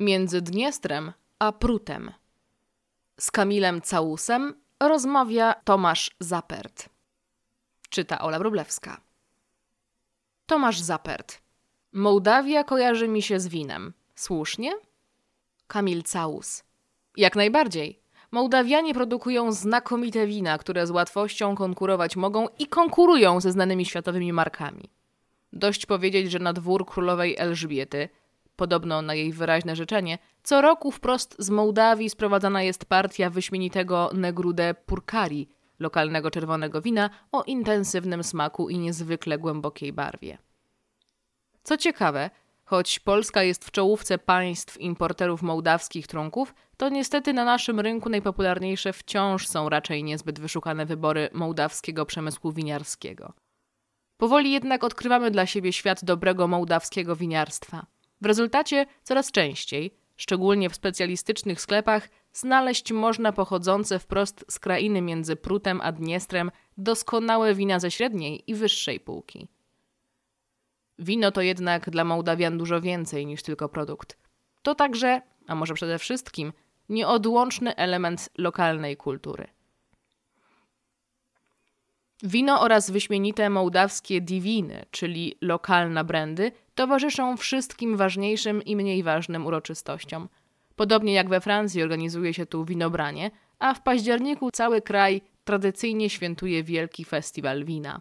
między Dniestrem a Prutem. Z Kamilem Całusem rozmawia Tomasz Zapert. Czyta Ola Wróblewska. Tomasz Zapert. Mołdawia kojarzy mi się z winem. Słusznie? Kamil Całus. Jak najbardziej. Mołdawianie produkują znakomite wina, które z łatwością konkurować mogą i konkurują ze znanymi światowymi markami. Dość powiedzieć, że na dwór królowej Elżbiety, podobno na jej wyraźne życzenie, co roku wprost z Mołdawii sprowadzana jest partia wyśmienitego Negrude Purkari, lokalnego czerwonego wina o intensywnym smaku i niezwykle głębokiej barwie. Co ciekawe, choć Polska jest w czołówce państw importerów mołdawskich trunków, to niestety na naszym rynku najpopularniejsze wciąż są raczej niezbyt wyszukane wybory mołdawskiego przemysłu winiarskiego. Powoli jednak odkrywamy dla siebie świat dobrego mołdawskiego winiarstwa. W rezultacie coraz częściej, szczególnie w specjalistycznych sklepach, znaleźć można pochodzące wprost z krainy między Prutem a Dniestrem doskonałe wina ze średniej i wyższej półki. Wino to jednak dla Mołdawian dużo więcej niż tylko produkt. To także, a może przede wszystkim, nieodłączny element lokalnej kultury. Wino oraz wyśmienite mołdawskie diwiny, czyli lokalna brandy, towarzyszą wszystkim ważniejszym i mniej ważnym uroczystościom. Podobnie jak we Francji organizuje się tu winobranie, a w październiku cały kraj tradycyjnie świętuje wielki festiwal wina.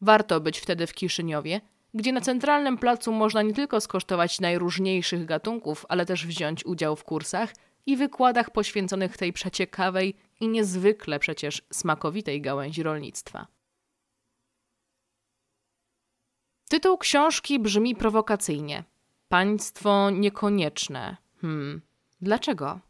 Warto być wtedy w Kiszyniowie, gdzie na centralnym placu można nie tylko skosztować najróżniejszych gatunków, ale też wziąć udział w kursach i wykładach poświęconych tej przeciekawej i niezwykle przecież smakowitej gałęzi rolnictwa. Tytuł książki brzmi prowokacyjnie. Państwo niekonieczne. Hmm, dlaczego?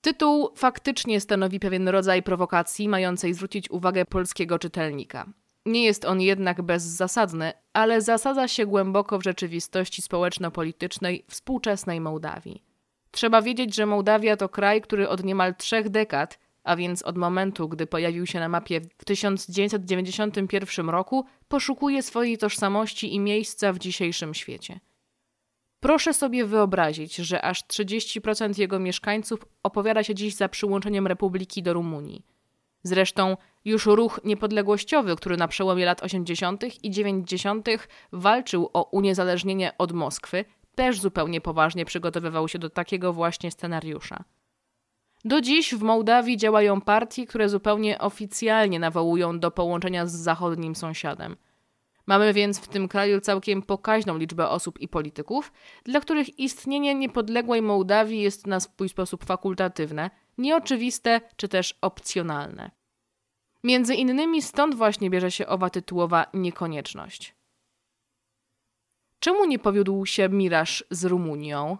Tytuł faktycznie stanowi pewien rodzaj prowokacji mającej zwrócić uwagę polskiego czytelnika. Nie jest on jednak bezzasadny, ale zasadza się głęboko w rzeczywistości społeczno-politycznej współczesnej Mołdawii. Trzeba wiedzieć, że Mołdawia to kraj, który od niemal trzech dekad, a więc od momentu, gdy pojawił się na mapie w 1991 roku, poszukuje swojej tożsamości i miejsca w dzisiejszym świecie. Proszę sobie wyobrazić, że aż 30% jego mieszkańców opowiada się dziś za przyłączeniem Republiki do Rumunii. Zresztą już ruch niepodległościowy, który na przełomie lat 80. i 90. walczył o uniezależnienie od Moskwy, też zupełnie poważnie przygotowywał się do takiego właśnie scenariusza. Do dziś w Mołdawii działają partie, które zupełnie oficjalnie nawołują do połączenia z zachodnim sąsiadem. Mamy więc w tym kraju całkiem pokaźną liczbę osób i polityków, dla których istnienie niepodległej Mołdawii jest na swój sposób fakultatywne, nieoczywiste czy też opcjonalne. Między innymi stąd właśnie bierze się owa tytułowa niekonieczność. Czemu nie powiódł się miraż z Rumunią?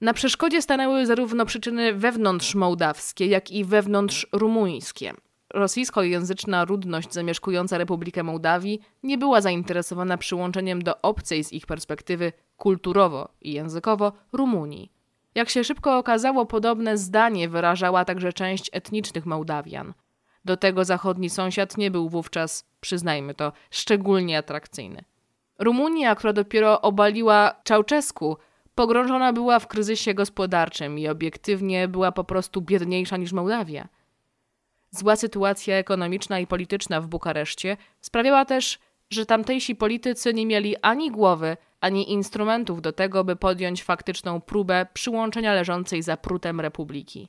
Na przeszkodzie stanęły zarówno przyczyny wewnątrz mołdawskie, jak i wewnątrz rumuńskie. Rosyjskojęzyczna ludność zamieszkująca Republikę Mołdawii nie była zainteresowana przyłączeniem do obcej z ich perspektywy kulturowo i językowo Rumunii. Jak się szybko okazało, podobne zdanie wyrażała także część etnicznych Mołdawian. Do tego zachodni sąsiad nie był wówczas, przyznajmy to, szczególnie atrakcyjny. Rumunia, która dopiero obaliła Czałczesku, pogrążona była w kryzysie gospodarczym i obiektywnie była po prostu biedniejsza niż Mołdawia. Zła sytuacja ekonomiczna i polityczna w Bukareszcie sprawiała też, że tamtejsi politycy nie mieli ani głowy, ani instrumentów do tego, by podjąć faktyczną próbę przyłączenia leżącej za prutem republiki.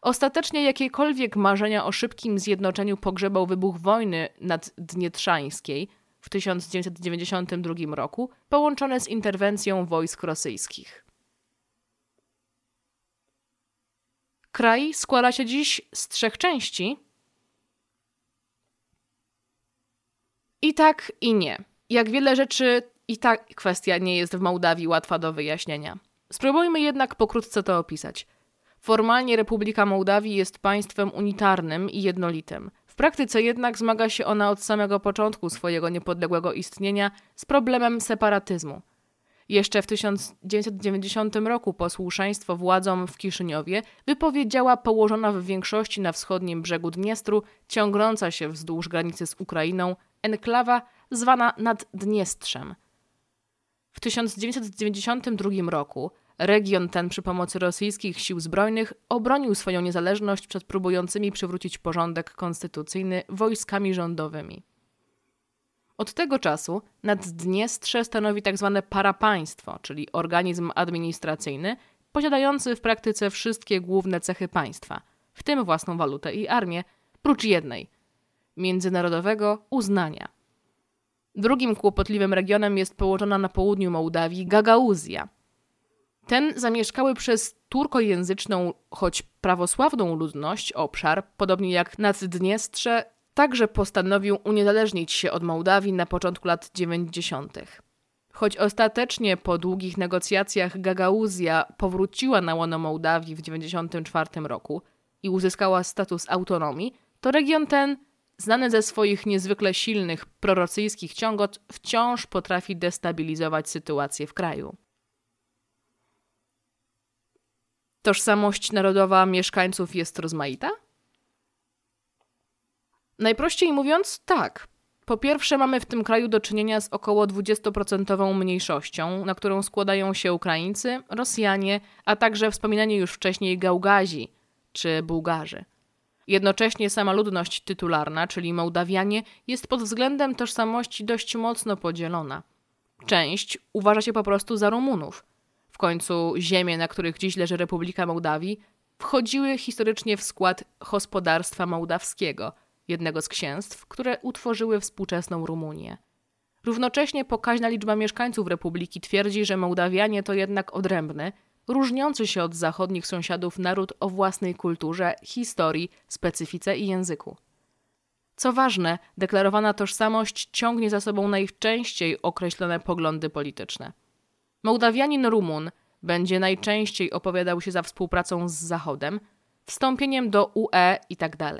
Ostatecznie jakiekolwiek marzenia o szybkim zjednoczeniu pogrzebał wybuch wojny naddnietrzańskiej w 1992 roku, połączone z interwencją wojsk rosyjskich. Kraj składa się dziś z trzech części. I tak, i nie. Jak wiele rzeczy, i ta kwestia nie jest w Mołdawii łatwa do wyjaśnienia. Spróbujmy jednak pokrótce to opisać. Formalnie Republika Mołdawii jest państwem unitarnym i jednolitym. W praktyce jednak zmaga się ona od samego początku swojego niepodległego istnienia z problemem separatyzmu. Jeszcze w 1990 roku posłuszeństwo władzom w Kiszyniowie wypowiedziała położona w większości na wschodnim brzegu Dniestru, ciągnąca się wzdłuż granicy z Ukrainą, enklawa zwana Naddniestrzem. W 1992 roku region ten przy pomocy rosyjskich sił zbrojnych obronił swoją niezależność przed próbującymi przywrócić porządek konstytucyjny wojskami rządowymi. Od tego czasu Naddniestrze stanowi tzw. Tak parapaństwo, czyli organizm administracyjny posiadający w praktyce wszystkie główne cechy państwa, w tym własną walutę i armię, prócz jednej międzynarodowego uznania. Drugim kłopotliwym regionem jest położona na południu Mołdawii Gagauzja. Ten zamieszkały przez turkojęzyczną, choć prawosławną ludność obszar, podobnie jak Naddniestrze, także postanowił uniezależnić się od Mołdawii na początku lat 90. Choć ostatecznie po długich negocjacjach Gagauzja powróciła na łono Mołdawii w 1994 roku i uzyskała status autonomii, to region ten, znany ze swoich niezwykle silnych prorosyjskich ciągot, wciąż potrafi destabilizować sytuację w kraju. Tożsamość narodowa mieszkańców jest rozmaita? Najprościej mówiąc, tak. Po pierwsze, mamy w tym kraju do czynienia z około 20% mniejszością, na którą składają się Ukraińcy, Rosjanie, a także wspominani już wcześniej Gaugazi czy Bułgarzy. Jednocześnie sama ludność tytularna, czyli Mołdawianie, jest pod względem tożsamości dość mocno podzielona. Część uważa się po prostu za Rumunów. W końcu ziemie, na których dziś leży Republika Mołdawii, wchodziły historycznie w skład gospodarstwa mołdawskiego – jednego z księstw, które utworzyły współczesną Rumunię. Równocześnie pokaźna liczba mieszkańców republiki twierdzi, że Mołdawianie to jednak odrębny, różniący się od zachodnich sąsiadów naród o własnej kulturze, historii, specyfice i języku. Co ważne, deklarowana tożsamość ciągnie za sobą najczęściej określone poglądy polityczne. Mołdawianin Rumun będzie najczęściej opowiadał się za współpracą z Zachodem, wstąpieniem do UE itd. Tak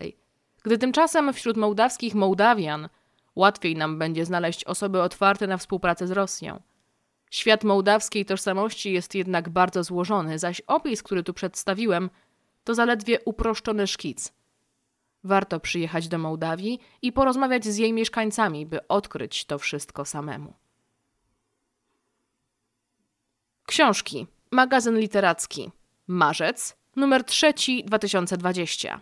gdy tymczasem wśród mołdawskich Mołdawian łatwiej nam będzie znaleźć osoby otwarte na współpracę z Rosją. Świat mołdawskiej tożsamości jest jednak bardzo złożony, zaś opis, który tu przedstawiłem, to zaledwie uproszczony szkic. Warto przyjechać do Mołdawii i porozmawiać z jej mieszkańcami, by odkryć to wszystko samemu. Książki. Magazyn literacki. Marzec, numer 3 2020.